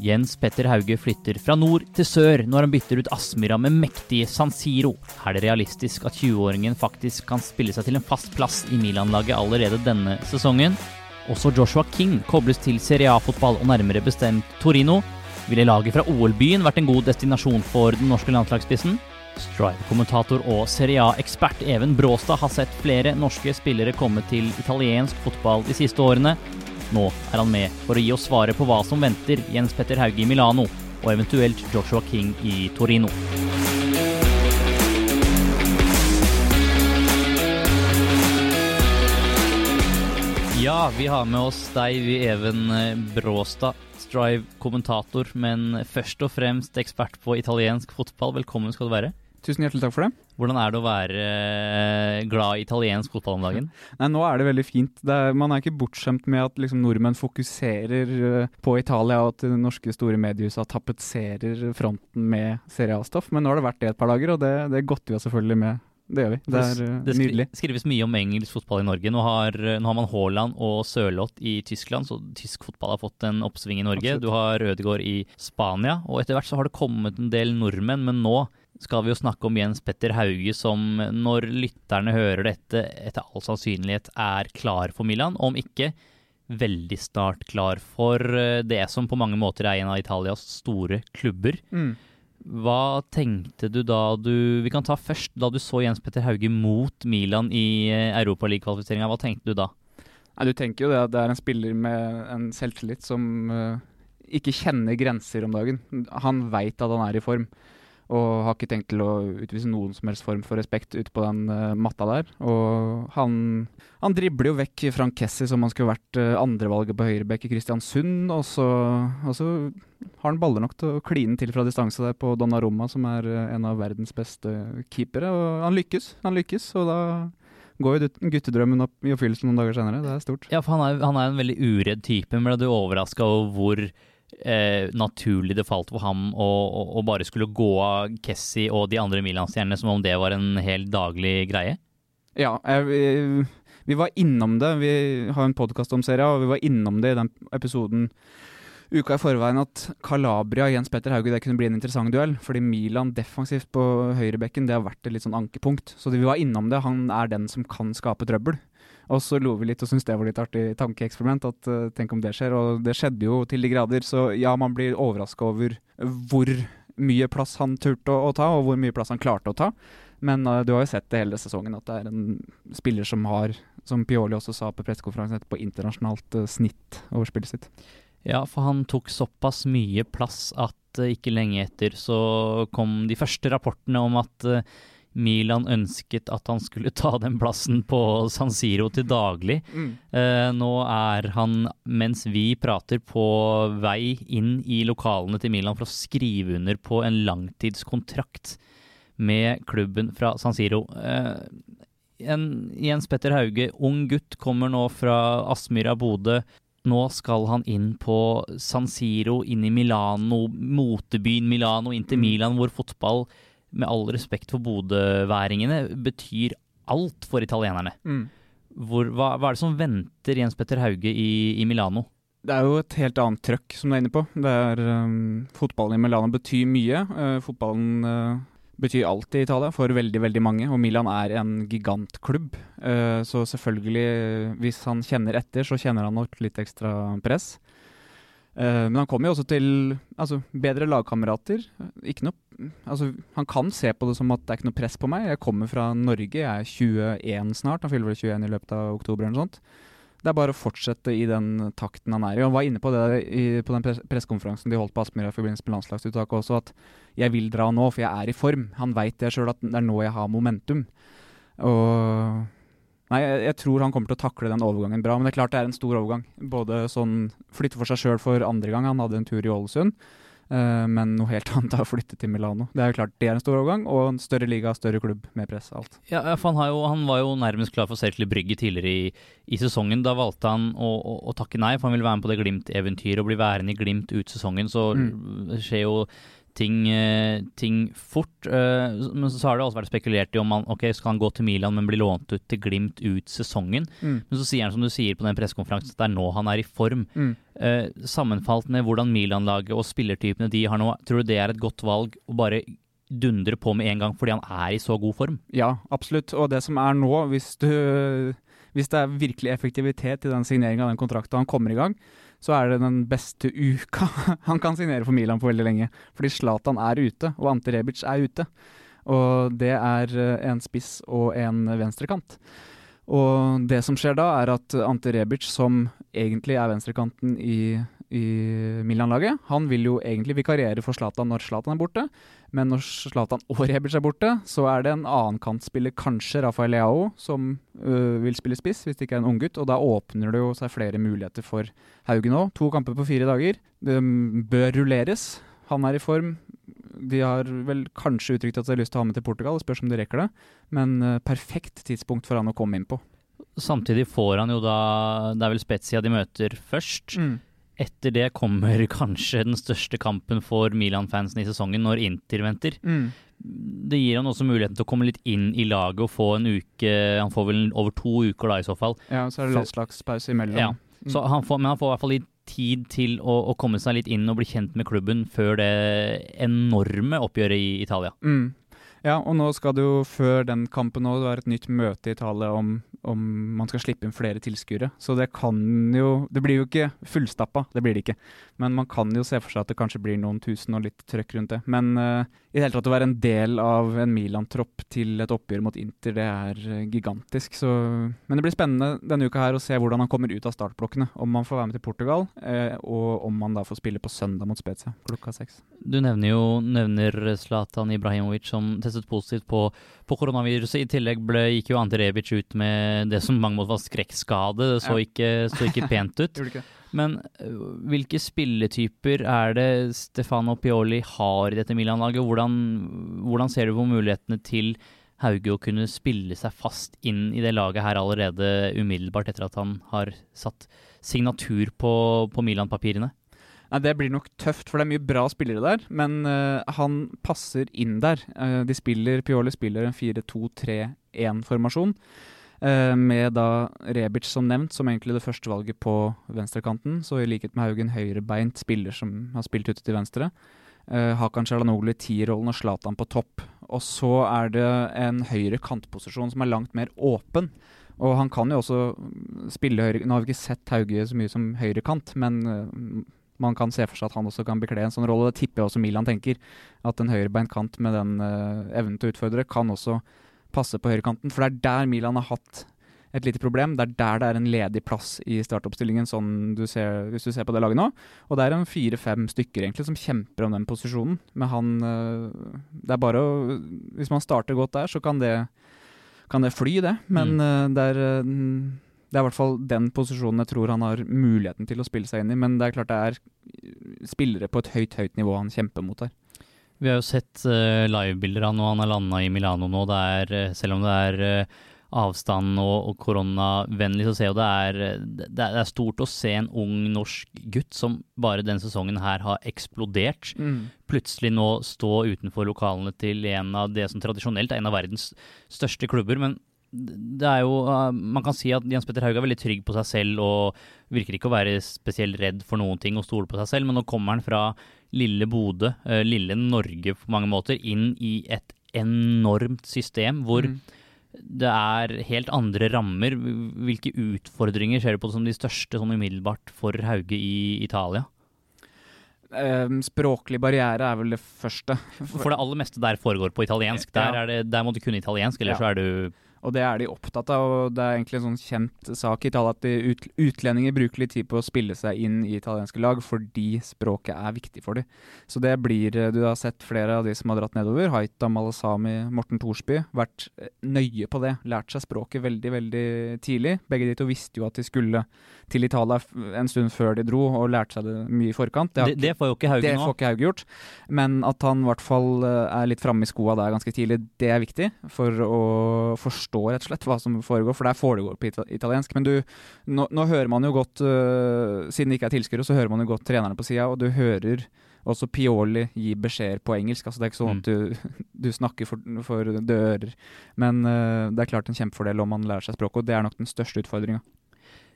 Jens Petter Hauge flytter fra nord til sør når han bytter ut Aspmyra med mektige San Siro. Er det realistisk at 20-åringen faktisk kan spille seg til en fast plass i Milan-laget allerede denne sesongen? Også Joshua King kobles til Serie A-fotball, og nærmere bestemt Torino. Ville laget fra OL-byen vært en god destinasjon for den norske landslagsspissen? Strive-kommentator og Serie A-ekspert Even Bråstad har sett flere norske spillere komme til italiensk fotball de siste årene. Nå er han med for å gi oss svaret på hva som venter Jens Petter Hauge i Milano, og eventuelt Joshua King i Torino. Ja, vi har med oss deg, vi Even Bråstad, Strive-kommentator, men først og fremst ekspert på italiensk fotball. Velkommen skal du være. Tusen hjertelig takk for det. Hvordan er det å være eh, glad i italiensk fotball om dagen? Nei, Nå er det veldig fint. Det er, man er ikke bortskjemt med at liksom, nordmenn fokuserer uh, på Italia, og at det norske store mediehuset tapetserer fronten med Serie A-stoff. Men nå har det vært det et par dager, og det, det godter vi selvfølgelig med. Det gjør vi. Det er uh, det nydelig. Det skrives mye om engelsk fotball i Norge. Nå har, nå har man Haaland og Sørloth i Tyskland, så tysk fotball har fått en oppsving i Norge. Absolutt. Du har Rødegård i Spania, og etter hvert så har det kommet en del nordmenn, men nå skal vi jo snakke om Jens Petter Hauge, som når lytterne hører dette, etter all sannsynlighet er klar for Milan. Om ikke veldig snart klar for eh, det som på mange måter er en av Italias store klubber. Mm. Hva tenkte du da du Vi kan ta først da du så Jens Petter Hauge mot Milan i eh, Europaliga-kvalifiseringa. Hva tenkte du da? Nei, du tenker jo det at det er en spiller med en selvtillit som uh, ikke kjenner grenser om dagen. Han veit at han er i form, og har ikke tenkt til å utvise noen som helst form for respekt ute på den uh, matta der. Og han, han dribler jo vekk Frank Kessie som han skulle vært uh, andrevalget på høyrebekk i Kristiansund, og så, og så har han baller nok til å kline til fra distanse der på Donnarumma, som er uh, en av verdens beste keepere. Og han lykkes, han lykkes, og da går jo guttedrømmen opp i oppfyllelse noen dager senere. Det er stort. Ja, for han er, han er en veldig uredd type. Men ble du overraska over hvor eh, naturlig det falt for ham å, å, å bare skulle gå av Kessie og de andre Milan-stjernene som om det var en helt daglig greie? Ja, jeg, vi, vi var innom det. Vi har en podkast om serien, og vi var innom det i den episoden uka i forveien at Calabria og Jens Petter Hauge det kunne bli en interessant duell. Fordi Milan defensivt på høyrebekken det har vært et litt sånn ankepunkt. Så vi var innom det. Han er den som kan skape trøbbel. Og så lo vi litt og syntes det var litt artig tankeeksperiment. at uh, Tenk om det skjer. Og det skjedde jo til de grader. Så ja, man blir overraska over hvor mye plass han turte å, å ta, og hvor mye plass han klarte å ta. Men uh, du har jo sett det hele sesongen, at det er en spiller som har, som Pioli også sa på pressekonferansen etterpå, internasjonalt uh, snitt over spillet sitt. Ja, for han tok såpass mye plass at ikke lenge etter så kom de første rapportene om at Milan ønsket at han skulle ta den plassen på San Siro til daglig. Eh, nå er han, mens vi prater, på vei inn i lokalene til Milan for å skrive under på en langtidskontrakt med klubben fra San Siro. Eh, en, Jens Petter Hauge, ung gutt, kommer nå fra Aspmyra Bodø. Nå skal han inn på San Siro, inn i Milano, motebyen Milano, inn til Mm. Milan, hvor fotball, med all respekt for bodøværingene, betyr alt for italienerne. Mm. Hvor, hva, hva er det som venter Jens Petter Hauge i, i Milano? Det er jo et helt annet trøkk som du er inne på. Det er, um, fotballen i Milano betyr mye. Uh, fotballen uh, betyr alt i Italia for veldig veldig mange, og Milan er en gigantklubb. Uh, så selvfølgelig, hvis han kjenner etter, så kjenner han nok litt ekstra press. Uh, men han kommer jo også til altså, bedre lagkamerater. Altså, han kan se på det som at det er ikke noe press på meg. Jeg kommer fra Norge, jeg er 21 snart. Han fyller vel 21 i løpet av oktober eller noe sånt. Det er bare å fortsette i den takten han er i. Han var inne på det i, på den pres pressekonferansen de holdt på Aspmyra i forbindelse med landslagsuttaket også, at jeg vil dra nå, for jeg er i form. Han veit det sjøl, at det er nå jeg har momentum. Og Nei, jeg, jeg tror han kommer til å takle den overgangen bra. Men det er klart det er en stor overgang. Både sånn flytte for seg sjøl for andre gang. Han hadde en tur i Ålesund. eh, men noe helt annet er å flytte til Milano. Det er jo klart det er en stor overgang, og en større liga, større klubb, mer press, alt. Ja, for han, har jo, han var jo nærmest klar for Cercle Brygge tidligere i, i sesongen. Da valgte han å, å, å takke nei, for han ville være med på det Glimt-eventyret og bli værende i Glimt ut sesongen. Så Mm. skjer jo ting, eh, ting fort. Eh, men så har det også vært spekulert i om han ok, skal han gå til Milan, men bli lånt ut til Glimt ut sesongen. Mm. Men så sier han som du sier på den pressekonferansen, at det er nå han er i form. Mm. Eh, sammenfalt med hvordan Milan-laget og spillertypene de har nå, tror du det er et godt valg å bare dundre på med en gang fordi han er i så god form? Ja, absolutt. Og det som er nå, hvis, du, hvis det er virkelig effektivitet i den signeringa av den kontrakten han kommer i gang, så er det den beste uka han kan signere for Milan på veldig lenge. Fordi Zlatan er ute, og Ante Rebic er ute. Og det er eh, en spiss og en venstrekant. Og det som skjer da, er at Ante Rebic, som egentlig er venstrekanten i, i Milan-laget, han vil jo egentlig vikariere for Zlatan når Zlatan er borte. Men når Zlatan og Rebic er borte, så er det en annen kantspiller, kanskje Rafael Leao, som øh, vil spille spiss, hvis det ikke er en unggutt. Og da åpner det jo seg flere muligheter for Haugen òg. To kamper på fire dager. Det bør rulleres. Han er i form. De har vel kanskje uttrykt at de har lyst til å ha med til Portugal, det spørs om de rekker det. Men uh, perfekt tidspunkt for han å komme inn på. Samtidig får han jo da Det er vel Spezia de møter først. Mm. Etter det kommer kanskje den største kampen for Milan-fansen i sesongen, når Inter venter. Mm. Det gir han også muligheten til å komme litt inn i laget og få en uke Han får vel over to uker da, i så fall. Ja, så er det landslagspause imellom. Ja. Mm. Så han får, men han får i hvert fall litt tid til å, å, komme seg litt inn og bli kjent med klubben før det enorme oppgjøret i Italia. Mm. Ja, og nå skal det jo før den kampen òg være et nytt møte i Italia om, om man skal slippe inn flere tilskuere. Så det kan jo Det blir jo ikke fullstappa, det blir det ikke. Men man kan jo se for seg at det kanskje blir noen tusen og litt trøkk rundt det. Men uh, i det hele tatt å være en del av en Milan-tropp til et oppgjør mot Inter, det er uh, gigantisk. Så, men det blir spennende denne uka her å se hvordan han kommer ut av startblokkene. Om han får være med til Portugal, uh, og om han da får spille på søndag mot Spezia klokka seks. Du nevner jo nevner Zlatan Ibrahimovic som testet positivt på, på koronaviruset. I tillegg ble, gikk jo Ante Rebic ut med det som mange måter var skrekkskade. Så, Ja. ikke, så ikke pent ut. Men øh, hvilke spilletyper er det Stefano Pioli har i dette Milan-laget? Hvordan, hvordan ser du på mulighetene til Hauge å kunne spille seg fast inn i det laget her allerede umiddelbart etter at han har satt signatur på, på Milan-papirene? Nei, Det blir nok tøft, for det er mye bra spillere der. Men uh, han passer inn der. Uh, de spiller, Pioli spiller en 4-2-3-1-formasjon. Eh, med da Rebic som nevnt, som egentlig det første valget på venstrekanten. Så i likhet med Haugen høyrebeint spiller som har spilt ute til venstre. Uh, Hakan Shalanoglu i tierrollen og Zlatan på topp. Og så er det en høyre kantposisjon som er langt mer åpen. Og han kan jo også spille høyre Nå har vi ikke sett Hauge så mye som høyrekant, men uh, man kan se for seg at han også kan bekle en sånn rolle. Det tipper jeg også Milan tenker. At en høyrebeint kant med den uh, evnen til å utfordre kan også passe på høyrekanten. For det er der Milan har hatt et lite problem. Det er der det er en ledig plass i startoppstillingen, sånn du ser, hvis du ser på det laget nå. Og det er en fire-fem stykker egentlig som kjemper om den posisjonen. Men han eh, Det er bare å Hvis man starter godt der, så kan det, kan det fly, det. Men mm. det er eh, det er i hvert fall den posisjonen jeg tror han har muligheten til å spille seg inn i. Men det er klart det er spillere på et høyt, høyt nivå han kjemper mot her. Vi har jo sett uh, livebilder av når han har landa i Milano nå. Det er, eh, selv om det er uh, avstand og, og koronavennlig, så ser jo det er, det, det er stort å se en ung norsk gutt som bare denne sesongen her har eksplodert. Plutselig nå stå utenfor lokalene til en av det som tradisjonelt er en av verdens største klubber. men det er jo, uh, Man kan si at Jens Petter Haug er veldig trygg på seg selv og virker ikke å være spesielt redd for noen ting og stole på seg selv, men nå kommer han fra lille Bodø, uh, lille Norge på mange måter, inn i et enormt system hvor Mm. det er helt andre rammer. Hvilke utfordringer ser du på som de største sånn umiddelbart for Hauge i Italia? Ehm, språklig barriere er vel det første. For det aller meste der foregår på italiensk. Der, er det, der må du kunne italiensk, eller Ja. så er du Og det er de opptatt av, og det er egentlig en sånn kjent sak i Italia at ut, utlendinger bruker litt tid på å spille seg inn i italienske lag fordi språket er viktig for dem. Så det blir eh, Du har sett flere av de som har dratt nedover. Haita Malasami, Morten Thorsby. Vært eh, nøye på det. Lært seg språket veldig, veldig tidlig. Begge de to visste jo at de skulle til Italia en stund før de dro, og lærte seg det mye i forkant. har Det, det får jo ikke Hauge det nå. ikke Hauge gjort. Men at han i hvert fall eh, er litt framme i skoa der ganske tidlig, det er viktig for å forstå rett og slett hva som foregår. For der foregår på italiensk. Men du, nå, nå hører man jo godt, uh, siden det ikke er tilskuere, så hører man jo godt trenerne på sida, og du hører Også Pioli gir beskjeder på engelsk. altså Det er ikke sånn at du, du snakker for, for dører. Men uh, det er klart en kjempefordel om man lærer seg språket, og det er nok den største utfordringa.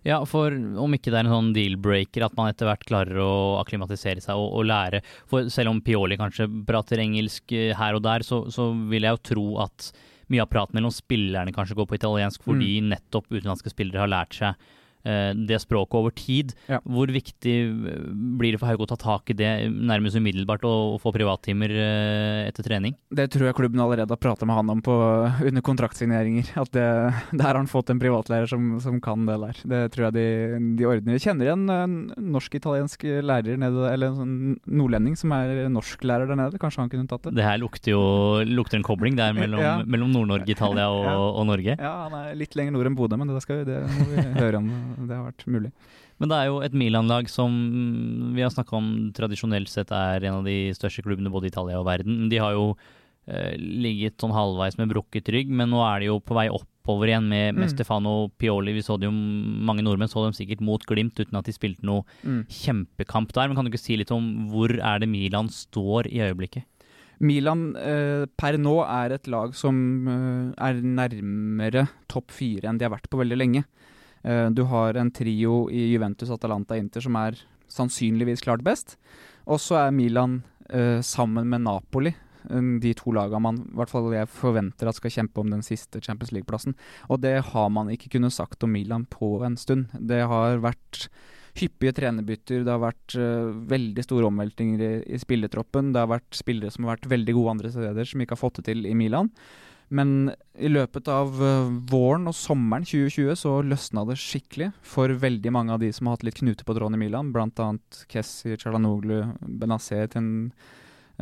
Ja, for om ikke det er en sånn deal-breaker at man etter hvert klarer å akklimatisere seg og, og, lære For selv om Pioli kanskje prater engelsk eh, her og der, så, så vil jeg jo tro at mye av praten mellom spillerne kanskje går på italiensk fordi mm. nettopp utenlandske spillere har lært seg det språket over tid. Ja. Hvor viktig eh, blir det for Hauge å ta tak i det nærmest umiddelbart og, få privattimer eh, etter trening? Det tror jeg klubben allerede har prata med han om på, under kontraktsigneringer. At det, der har han fått en privatlærer som, som, kan det der. Det tror jeg de, de ordner. Jeg kjenner igjen en norsk-italiensk lærer nede, eller en sånn nordlending som er norsklærer der nede. Kanskje han kunne tatt det? Det her lukter jo lukter en kobling der mellom, ja. mellom Nord-Norge, Italia og, ja. og, Norge. Ja, han er litt lenger nord enn Bodø, men det, skal, det må vi høre om det har vært mulig. Men det er jo et Milan-lag som vi har snakka om tradisjonelt sett er en av de største klubbene både i Italia og verden. De har jo eh, ligget sånn halvveis med brukket rygg, men nå er de jo på vei oppover igjen med, med mm. Stefano Pioli. Vi så det jo, Mange nordmenn så dem sikkert mot Glimt uten at de spilte noe mm. kjempekamp der. Men kan du ikke si litt om hvor er det Milan står i øyeblikket? Milan eh, per nå er et lag som eh, er nærmere topp fire enn de har vært på veldig lenge. Eh, du har en trio i Juventus, Atalanta, Inter som er sannsynligvis klart best. Og så er Milan eh, sammen med Napoli de to lagene man hvert fall jeg forventer at skal kjempe om den siste Champions League-plassen. Og det har man ikke kunnet sagt om Milan på en stund. Det har vært hyppige trenerbytter, det har vært uh, veldig store omveltninger i, i spillertroppen. Det har vært spillere som har vært veldig gode andre steder, som ikke har fått det til i Milan. Men i løpet av uh, våren og sommeren 2020 så løsna det skikkelig for veldig mange av de som har hatt litt knute på tråden i Milan, bl.a. Kessi, Chalanoglu, Benazer til en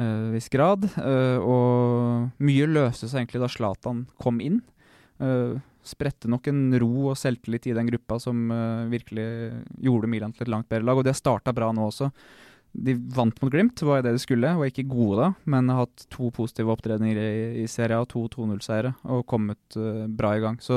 uh, viss grad. Uh, og mye løste seg egentlig da Zlatan kom inn. spredte nok en ro og selvtillit i den gruppa som virkelig gjorde Milan til et langt bedre lag, og det starta bra nå også. De vant mot Glimt, var det de skulle. Var ikke gode da, men har hatt to positive opptredener i, i Serie A, to 2-0-seiere, og kommet uh, bra i gang. Så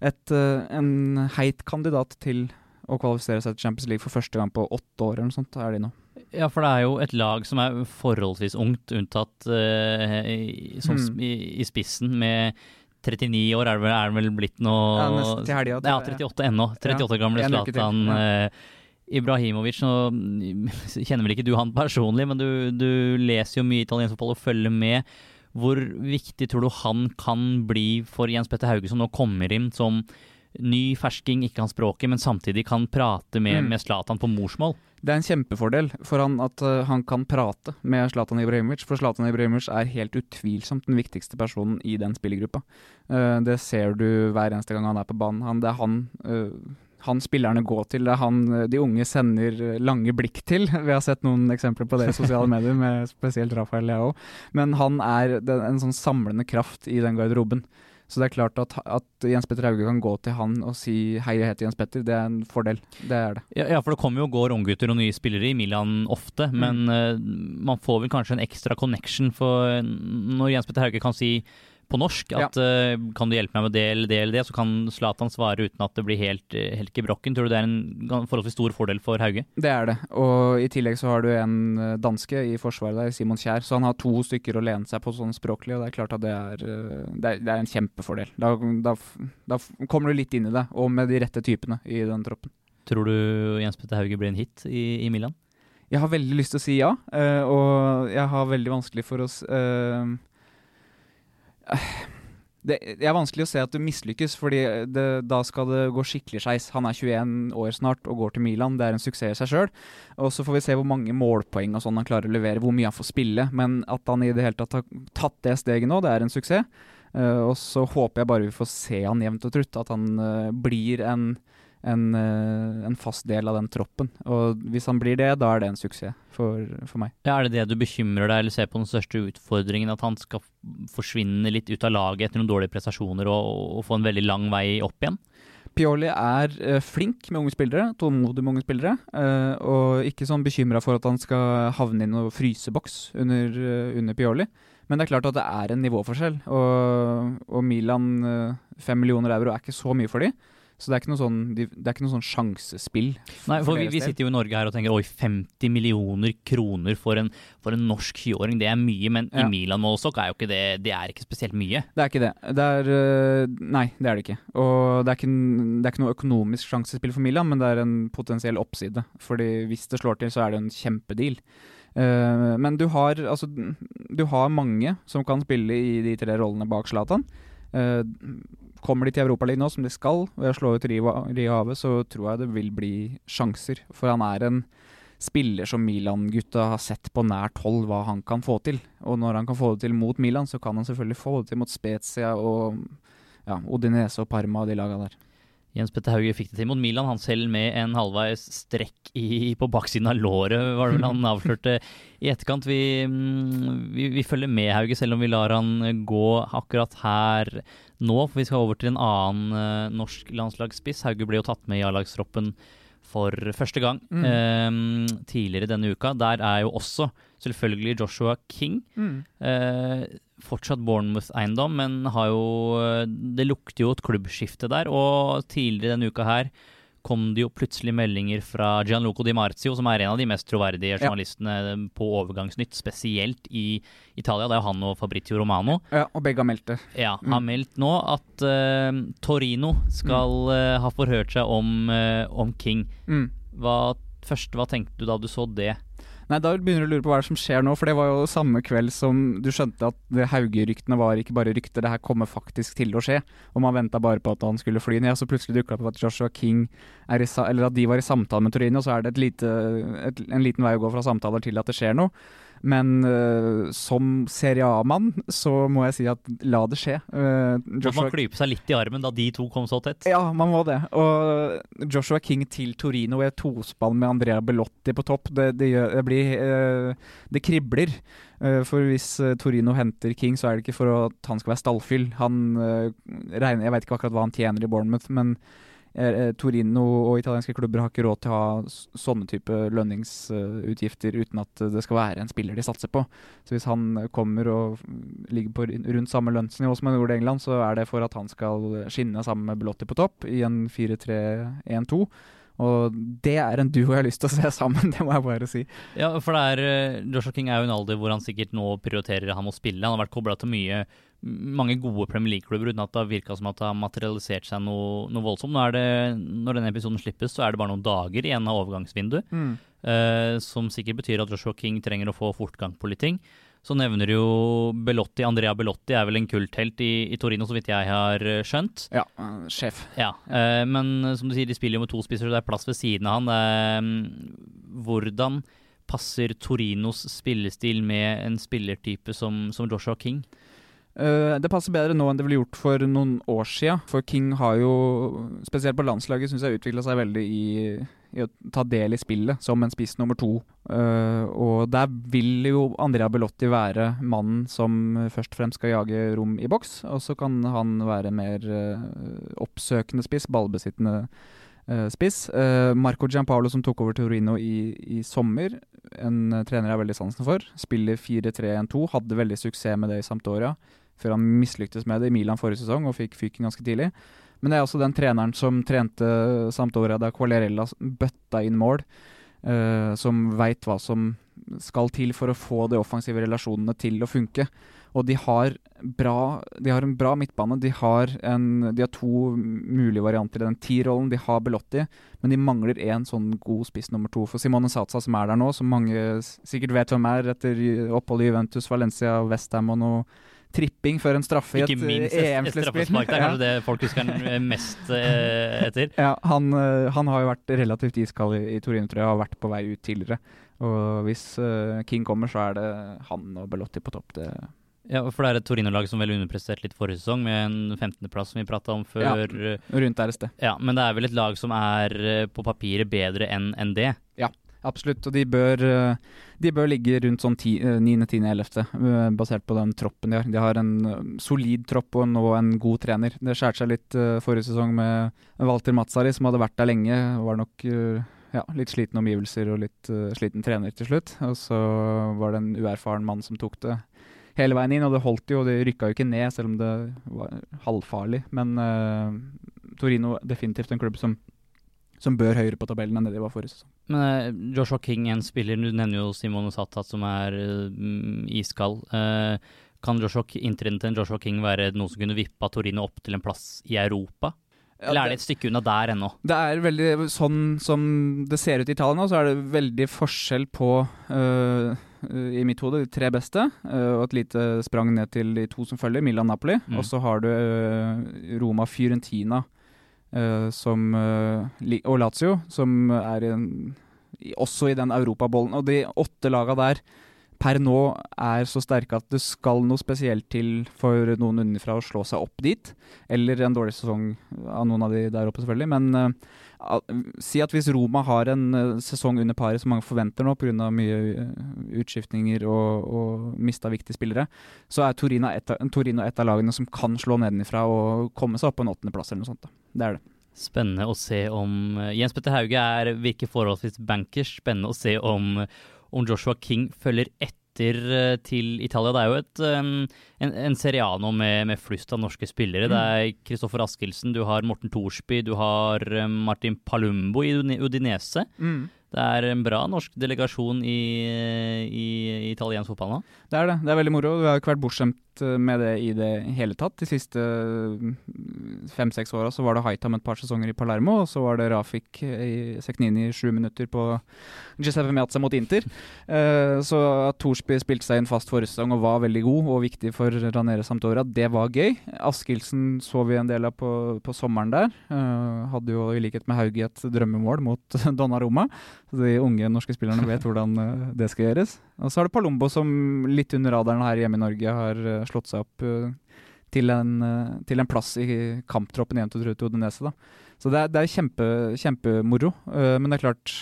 et, uh, en heit kandidat til å kvalifisere seg til Champions League for første gang på åtte år eller noe sånt, er de nå. Ja, for det er jo et lag som er forholdsvis ungt, unntatt uh, i, som, mm. i, i, spissen, med 39 år er det vel, er det vel blitt nå Ja, nesten til helga. Ja, 38 ennå. 38 ja, gamle Zlatan. Ja. Ibrahimovic Nå kjenner vel ikke du han personlig, men du, du leser jo mye italiensk fotball og følger med. Hvor viktig tror du han kan bli for Jens Petter Hauge, som nå kommer inn som ny fersking, ikke kan språket, men samtidig kan prate med, mm. Zlatan på morsmål? Det er en kjempefordel for han at uh, han kan prate med Zlatan Ibrahimovic. For Zlatan Ibrahimovic er helt utvilsomt den viktigste personen i den spillergruppa. Uh, det ser du hver eneste gang han er på banen. Han, det er han uh, han spillerne går til. Det er han de unge sender lange blikk til. Vi har sett noen eksempler på det i sosiale medier, med spesielt Rafael Leao. Men han er en sånn samlende kraft i den garderoben. Så det er klart at, at, Jens Petter Hauge kan gå til han og si 'hei, jeg heter Jens Petter'. Det er en fordel. Det er det. Ja, ja for det kommer jo og går unggutter og nye spillere i Milan ofte, mm. men uh, man får vel kanskje en ekstra connection for når Jens Petter Hauge kan si på norsk. At ja. uh, kan du hjelpe meg med det eller det eller det, så kan Zlatan svare uten at det blir helt, uh, helt gebrokken. Tror du det er en forholdsvis stor fordel for Hauge? Det er det. Og i tillegg så har du en uh, danske i forsvaret der, Simon Kjær. Så han har to stykker å lene seg på sånn språklig, og det er klart at det er, det er, det er en kjempefordel. Da, da, da, kommer du litt inn i det, og med de rette typene i den troppen. Tror du Jens Petter Hauge blir en hit i, i Milan? Jeg har veldig lyst til å si ja, og jeg har veldig vanskelig for å det, det, er vanskelig å se at du mislykkes, fordi da skal det gå skikkelig skeis. Han er 21 år snart og går til Milan. Det er en suksess i seg sjøl. Og så får vi se hvor mange målpoeng og sånn han klarer å levere, hvor mye han får spille. Men at han i det hele tatt har tatt det steget nå, det er en suksess. Uh, og så håper jeg bare vi får se han jevnt og trutt. At han uh, blir en en, eh, en, fast del av den troppen. Og hvis han blir det, da er det en suksess for, for, meg. Ja, Er det det du bekymrer deg eller ser på den største utfordringen? At han skal forsvinne litt ut av laget etter noen dårlige prestasjoner og, og få en veldig lang vei opp igjen? Pioli er uh, flink med unge spillere, tålmodig med unge spillere. Uh, og ikke sånn bekymra for at han skal havne i noen fryseboks under, uh, under, Pioli. Men det er klart at det er en nivåforskjell. Og, og Milan, fem millioner euro er ikke så mye for dem. Så det er ikke noe sånn, det er ikke noe sånn sjansespill. Nei, for vi, vi, sitter jo i Norge her og tenker oi, 50 millioner kroner for en, for en norsk 20-åring, det er mye. Men ja. i Milan-målestokk er jo ikke det Det er ikke spesielt mye. Det er ikke det. det er, eh, nei, det er det ikke. Og det er ikke, det er ikke noe økonomisk sjansespill for Milan, men det er en potensiell oppside. Fordi hvis det slår til, så er det en kjempedeal. Uh, men du har, altså, du har mange som kan spille i de tre rollene bak Zlatan. Uh, Kommer de til Europaligaen nå, som de skal, ved å slå ut Rio så tror jeg det vil bli sjanser. For han er en spiller som Milan-gutta har sett på nært hold hva han kan få til. Og når han kan få det til mot Milan, så kan han selvfølgelig få det til mot Spezia og ja, Odinese og Parma og de laga der. Jens Petter Hauge fikk det til mot Milan, han selv med en halvveis strekk i, på baksiden av låret, var det vel han avslørte i etterkant. Vi, mm, vi, vi, følger med Hauge, selv om vi lar han gå akkurat her nå. For vi skal over til en annen uh, norsk landslagsspiss. Hauge ble jo tatt med i A-lagstroppen for første gang mm. uh, tidligere denne uka. Der er jo også selvfølgelig Joshua King. Mm. Uh, fortsatt Bournemouth-eiendom, men har jo Det lukter jo et klubbskifte der. Og tidligere denne uka her kom det jo plutselig meldinger fra Gianluco Di Marzio, som er en av de mest troverdige journalistene ja. på Overgangsnytt, spesielt i Italia. Det er jo han og Fabrizio Romano. Ja, Og begge har meldt det. Ja, mm. har meldt nå at uh, Torino skal uh, ha forhørt seg om, uh, om King. Mm. Hva, først, hva tenkte du da du så det? Nei, Da begynner du å lure på hva som skjer nå, for det var jo samme kveld som du skjønte at Hauge-ryktene var ikke bare rykter, det her kommer faktisk til å skje. Og man venta bare på at han skulle fly ned, så plutselig dukka det opp at Joshua King er i, eller at de var i samtale med Torino, og så er det et lite, et, en liten vei å gå fra samtaler til at det skjer noe. Men uh, som Serie A-mann så må jeg si at la det skje. Uh, Joshua... Man klype seg litt i armen da de to kom så tett? Ja, man må det. Og Joshua King til Torino i et tospann med Andrea Bellotti på topp, det, det, gjør, det blir uh, Det kribler. For hvis Torino henter King, så er det ikke for at han skal være stallfyll. Han regner Jeg vet ikke akkurat hva han tjener i Bournemouth, men Torino og italienske klubber har ikke råd til å ha sånne type lønningsutgifter uten at det skal være en spiller de satser på. Så hvis han kommer og ligger på rundt samme lønnsnivå som han gjorde i England, så er det for at han skal skinne sammen med Belotti på topp i en 4-3-1-2. Og det er en duo jeg har lyst til å se sammen, det må jeg bare si. Ja, for det er, eh, Joshua King er jo en alder hvor han sikkert nå prioriterer han å spille. Han har vært kobla til mye mange gode Premier League-klubber uten at det har virka som at det har materialisert seg noe, noe voldsomt. Nå det, når denne episoden slippes, så er det bare noen dager igjen av overgangsvinduet. Mm. Uh, som sikkert betyr at Joshua King trenger å få fortgang på litt ting. Så nevner jo Belotti, Andrea Belotti er vel en kulthelt i, i Torino, så vidt jeg har eh, skjønt. Ja, uh, sjef. Ja, uh, Men som du sier, de spiller jo med to spisser, så det er plass ved siden av han. hvordan passer Torinos spillestil med en spillertype som, som Joshua King? Uh, det passer bedre nå enn det ble gjort for noen år sia. For King har jo, spesielt på landslaget, syns jeg utvikla seg veldig i, i, å ta del i spillet som en spiss nummer to. Uh, og der vil jo Andrea Belotti være mannen som først og fremst skal jage rom i boks. Og så kan han være mer uh, oppsøkende spiss, ballbesittende spiss. Marco Giampaolo som tok over Torino i, i sommer, en trener jeg har veldig sansen for. Spiller 4-3-1-2, hadde veldig suksess med det i Sampdoria før han mislyktes med det i Milan forrige sesong og fikk fyken ganske tidlig. Men det er også den treneren som trente Sampdoria da Qualerella bøtta inn mål, uh, som veit hva som skal til for å få de offensive relasjonene til å funke. Og de har, bra, de har en bra midtbane. De har, en, de har to mulige varianter i den T-rollen. De har Belotti, men de mangler én sånn god spiss nummer to. For Simone Satsa, som er der nå, som mange sikkert vet hvem er etter oppholdet i Juventus, Valencia, Westham og noe tripping før en straffe i et EM-sluttspill. Det er kanskje det folk husker mest eh, etter. Ja, han, eh, han, har jo vært relativt iskald i, i Torino, tror jeg, og har vært på vei ut tidligere. Og hvis King kommer, så er det han og Belotti på topp. Det ja, for det er et Torino-lag som vel underpresterte litt forrige sesong, med en 15.-plass som vi prata om før. Ja, rundt der et sted. Ja, Men det er vel et lag som er på papiret bedre enn en det? Ja, Absolutt, og de bør, eh, de bør ligge rundt sånn 9.-10.-11., eh, basert på den troppen de har. De har en eh, solid tropp og nå en god trener. Det skjærte seg litt forrige sesong med Walter Mazzari, som hadde vært der lenge. Var nok ja, litt slitne omgivelser og litt sliten trener til slutt. Og så var det en uerfaren mann som tok det hele veien inn, og det holdt jo. Det rykka jo ikke ned, selv om det var halvfarlig. Men Torino definitivt en klubb som, som bør høyere på tabellen enn det de var forrige sesong. Men uh, Joshua King, en spiller, du nevner jo Simone Satat som er uh, iskald. Uh, kan Joshua, inntreden til Joshua King være noe som kunne vippa Torino opp til en plass i Europa? Eller er det et stykke unna der ennå? Det er veldig sånn som det ser ut i Italia nå, så er det veldig forskjell på uh, i mitt hode de tre beste, uh, og et lite sprang ned til de to som følger, Milan-Napoli. Mm. Og så har du uh, Roma-Fiorentina som, og Lazio, som er en, også i den europabollen. Og de åtte laga der per nå er så sterke at det skal noe spesielt til for noen underfra å slå seg opp dit. Eller en dårlig sesong av noen av de der oppe, selvfølgelig. Men uh, si at hvis Roma har en uh, sesong under paret som mange forventer nå pga. mye uh, utskiftninger og, og mista viktige spillere, så er Torino et, av, lagene som kan slå nedenifra og komme seg opp på en åttendeplass eller noe sånt. Det er det. Spennende å se om Jens Petter Hauge er, virker forholdsvis bankers. Spennende å se om om Joshua King følger etter eh, til Italia. Det er jo et, en, en seriano med, med, flust av norske spillere. Mm. Det er Kristoffer Askildsen, du har Morten Thorsby, du har eh, Martin Palumbo i Udinese. Mm. Det er en bra norsk delegasjon i, i, i italiensk fotball nå? Det er det. Det er veldig moro. Vi har ikke vært bortskjemt eh, med det i det hele tatt. De siste mm, fem-seks åra så var det Haitam et par sesonger i Palermo, og så var det Rafik i Seknini i sju minutter på Giuseppe Meazza mot Inter. Så at Thorsby spilte seg inn fast forrige sesong og var veldig god og viktig for Ranere Sampdoria, det var gøy. Askildsen så vi en del av på, på sommeren der. Uh, hadde jo i likhet med Hauge et drømmemål mot Donna Roma. Så de unge norske spillerne vet hvordan uh, det skal gjøres. Og så er det Palombo som litt under radaren her hjemme i Norge har uh, slått seg opp til en, til en plass i kamptroppen igjen til Odinese. Da. Så det er, det er kjempe, kjempemoro. Men det er klart,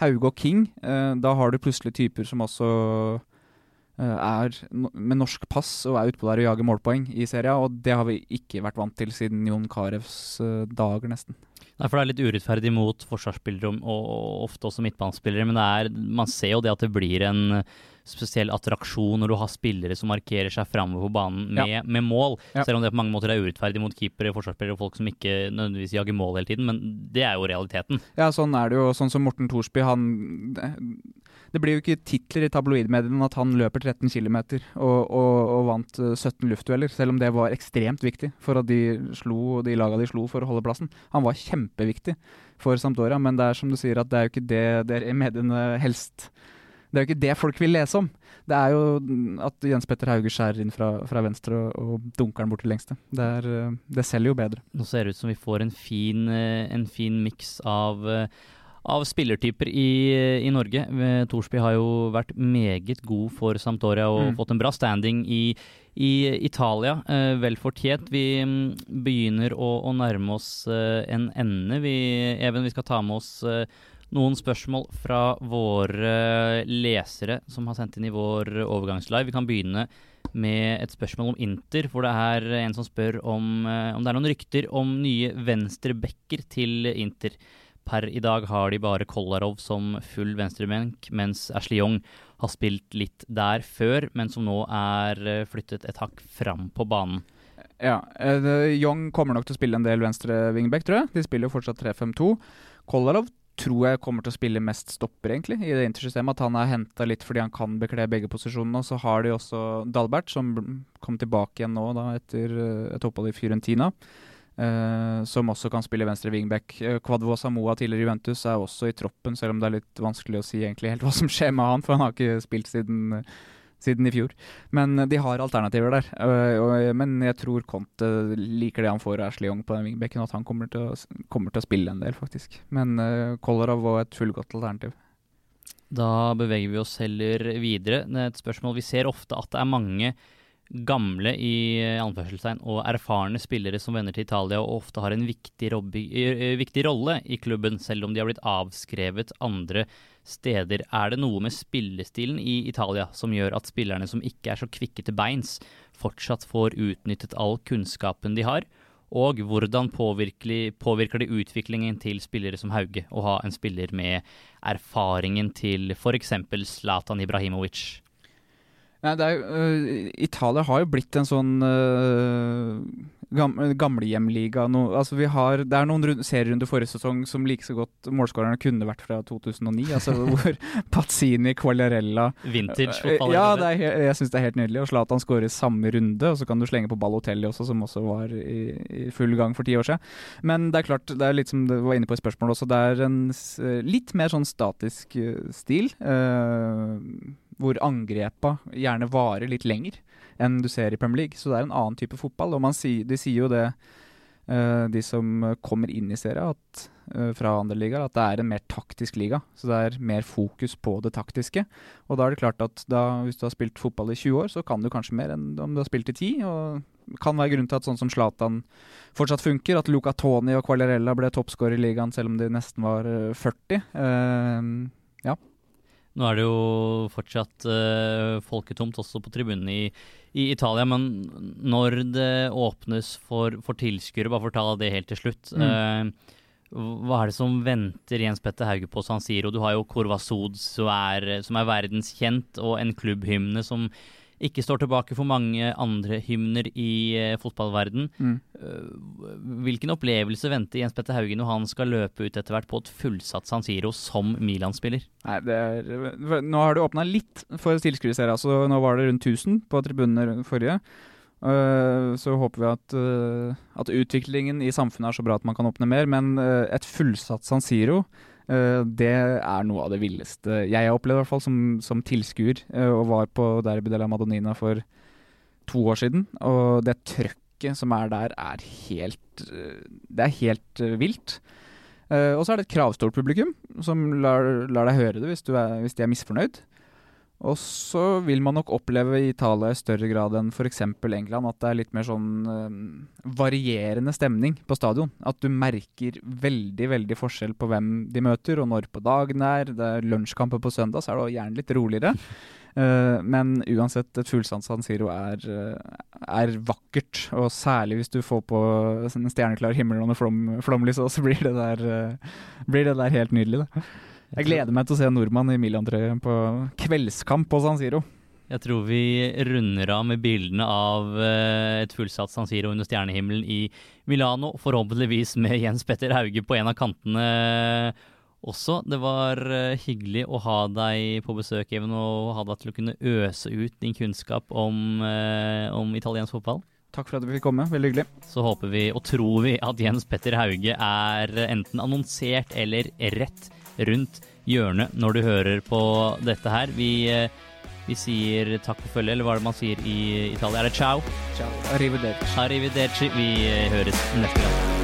Hauge og King, da har du plutselig typer som også er med norsk pass og er utpå der og jager målpoeng i serien, og det har vi ikke vært vant til siden Jon Karevs dager, nesten. Nei, for det er litt urettferdig mot forsvarsspillere og, og ofte også midtbanespillere. Men er, man ser jo det at det blir en spesiell attraksjon når du har spillere som markerer seg framover på banen med, ja. med mål. Ja. Selv om det på mange måter er urettferdig mot keepere, forsvarsspillere og folk som ikke nødvendigvis jager mål hele tiden. Men det er jo realiteten. Ja, sånn er det jo. Sånn som Morten Thorsby, han det blir jo ikke titler i tabloidmediene at han løper 13 km og, og, og, vant 17 eh, luftdueller, selv om det var ekstremt viktig for at de slo de laga de slo for å holde plassen. Han var kjempeviktig for Sampdoria, men det er som du sier at det er jo ikke det dere mediene helst Det er jo ikke det folk vil lese om. Det er jo at Jens Petter Hauge skjærer inn fra, fra venstre og, og, dunker den bort til lengste. Det, er, eh, det selger jo bedre. Nå ser det ut som vi får en fin, eh, en fin miks av av spillertyper i, i Norge. Thorsby har jo vært meget god for Sampdoria og mm. fått en bra standing i, i Italia. Eh, vel fortjent. Vi mm, begynner å, å nærme oss eh, en ende. Vi, Even, vi skal ta med oss eh, noen spørsmål fra våre lesere som har sendt inn i vår overgangslive. Vi kan begynne med et spørsmål om Inter, hvor det er en som spør om, om det er noen rykter om nye venstrebacker til Inter. Per i dag har de bare Kolarov som full venstrebenk, mens Ashley Young har spilt litt der før, men som nå er eh, flyttet et hakk fram på banen. Ja, uh, Young kommer nok til å spille en del venstre wingback, tror jeg. De spiller jo fortsatt 3-5-2. Kolarov tror jeg kommer til å spille mest stopper, egentlig, i det intersystemet. At han er henta litt fordi han kan bekle begge posisjonene. Og så har de også Dalbert, som kom tilbake igjen nå da, etter et opphold i Fiorentina. Uh, som også kan spille venstre wingback. Uh, Samoa tidligere Juventus er også i troppen, selv om det er litt vanskelig å si egentlig helt hva som skjer med han, for han har ikke spilt siden, siden i fjor. Men uh, de har alternativer der. Og, men jeg tror Conte liker det han får av Ashley Young på den wingbacken, at han kommer til, å, kommer til, å, spille en del, faktisk. Men uh, Kolarov var et fullgodt alternativ. Da beveger vi oss heller videre. Det er et spørsmål vi ser ofte at det er mange gamle i anførselstegn og erfarne spillere som vender til Italia og ofte har en viktig, robby, eh, viktig, rolle i klubben, selv om de har blitt avskrevet andre steder. Er det noe med spillestilen i Italia som gjør at spillerne som ikke er så kvikke til beins, fortsatt får utnyttet all kunnskapen de har? Og hvordan påvirker det utviklingen til spillere som Hauge å ha en spiller med erfaringen til f.eks. Zlatan Ibrahimovic? Nei, er, uh, Italia har jo blitt en sånn uh, gam, gamlehjemliga. No, altså vi har, det er noen serierunder forrige sesong som like så godt målskårerne kunne vært fra 2009. altså Hvor Pazzini, Quagliarella Vintage fotball. Ja, er, jeg syns det er helt nydelig. Og Zlatan skårer samme runde, og så kan du slenge på Balotelli også, som også var i, i, full gang for ti år siden. Men det er klart, det er litt som du var inne på i spørsmålet også, det er en litt mer sånn statisk stil. Uh, hvor angrepa gjerne varer litt lenger enn du ser i Premier League. Så det er en annen type fotball. Og sier, de sier jo det, uh, de som kommer inn i serien at, uh, fra andre ligaer, at det er en mer taktisk liga. Så det er mer fokus på det taktiske. Og da er det klart at da, hvis du har spilt fotball i 20 år, så kan du kanskje mer enn om du har spilt i 10. Og kan være grunn til at sånn som Zlatan fortsatt funker. At Luca Toni og Quagliarella ble toppskårer i ligaen selv om de nesten var 40. Uh, ja. Nå er det jo fortsatt uh, folketomt også på tribunene i, i, Italia, men når det åpnes for, for tilskuere, bare for å ta det helt til slutt mm. uh, hva er det som venter Jens Petter Hauge på San Siro? Du har jo Corvasod, som er, som er verdenskjent, og en klubbhymne som ikke står tilbake for mange andre hymner i uh, fotballverden. Mm. Uh, hvilken opplevelse venter Jens Petter Haugen når han skal løpe ut etter hvert på et fullsatt San Siro som Milan-spiller? Nei, er, Nå har det åpna litt for tilskuerseere. Altså, nå var det rundt 1000 på tribunene forrige. Uh, så håper vi at, at, utviklingen i samfunnet er så bra at man kan åpne mer. Men et fullsatt San Siro Eh, det er noe av det villeste jeg har opplevd, i hvert fall som, som tilskuer. Eh, og var på Derby de la Madonnina for to år siden. Og det trøkket som er der, er helt eh, Det er helt vilt. og så er det et kravstort publikum som lar, lar deg høre det hvis, er, hvis de er misfornøyd. Og så vil man nok oppleve i Italia i større grad enn f.eks. England at det er litt mer sånn uh, varierende stemning på stadion. At du merker veldig veldig forskjell på hvem de møter og når på dagen det er. Det er lunsjkamper på søndag, så er det gjerne litt roligere. Uh, men uansett, et fullstands San Siro er, er, vakkert. Og særlig hvis du får på en stjerneklar himmel under flom, flomlys, så blir det, der, uh, blir det der helt nydelig. Det. Jeg gleder meg til å se nordmann i Milan-trøye på kveldskamp på San Siro. Jeg tror vi runder av med bildene av uh, et fullsatt San Siro under stjernehimmelen i Milano. Forhåpentligvis med Jens Petter Hauge på en av kantene også. Det var uh, hyggelig å ha deg på besøk, Even, og ha deg til å kunne øse ut din kunnskap om, uh, om italiensk fotball. Takk for at du fikk komme. Veldig hyggelig. Så håper vi og tror vi at Jens Petter Hauge er enten annonsert eller rett rundt hjørnet når du hører på dette her. Vi, eh, vi sier takk for følget, eller hva er det man sier i Italia? Er det ciao? Ciao. Arrivederci. Arrivederci. Vi eh, høres neste gang.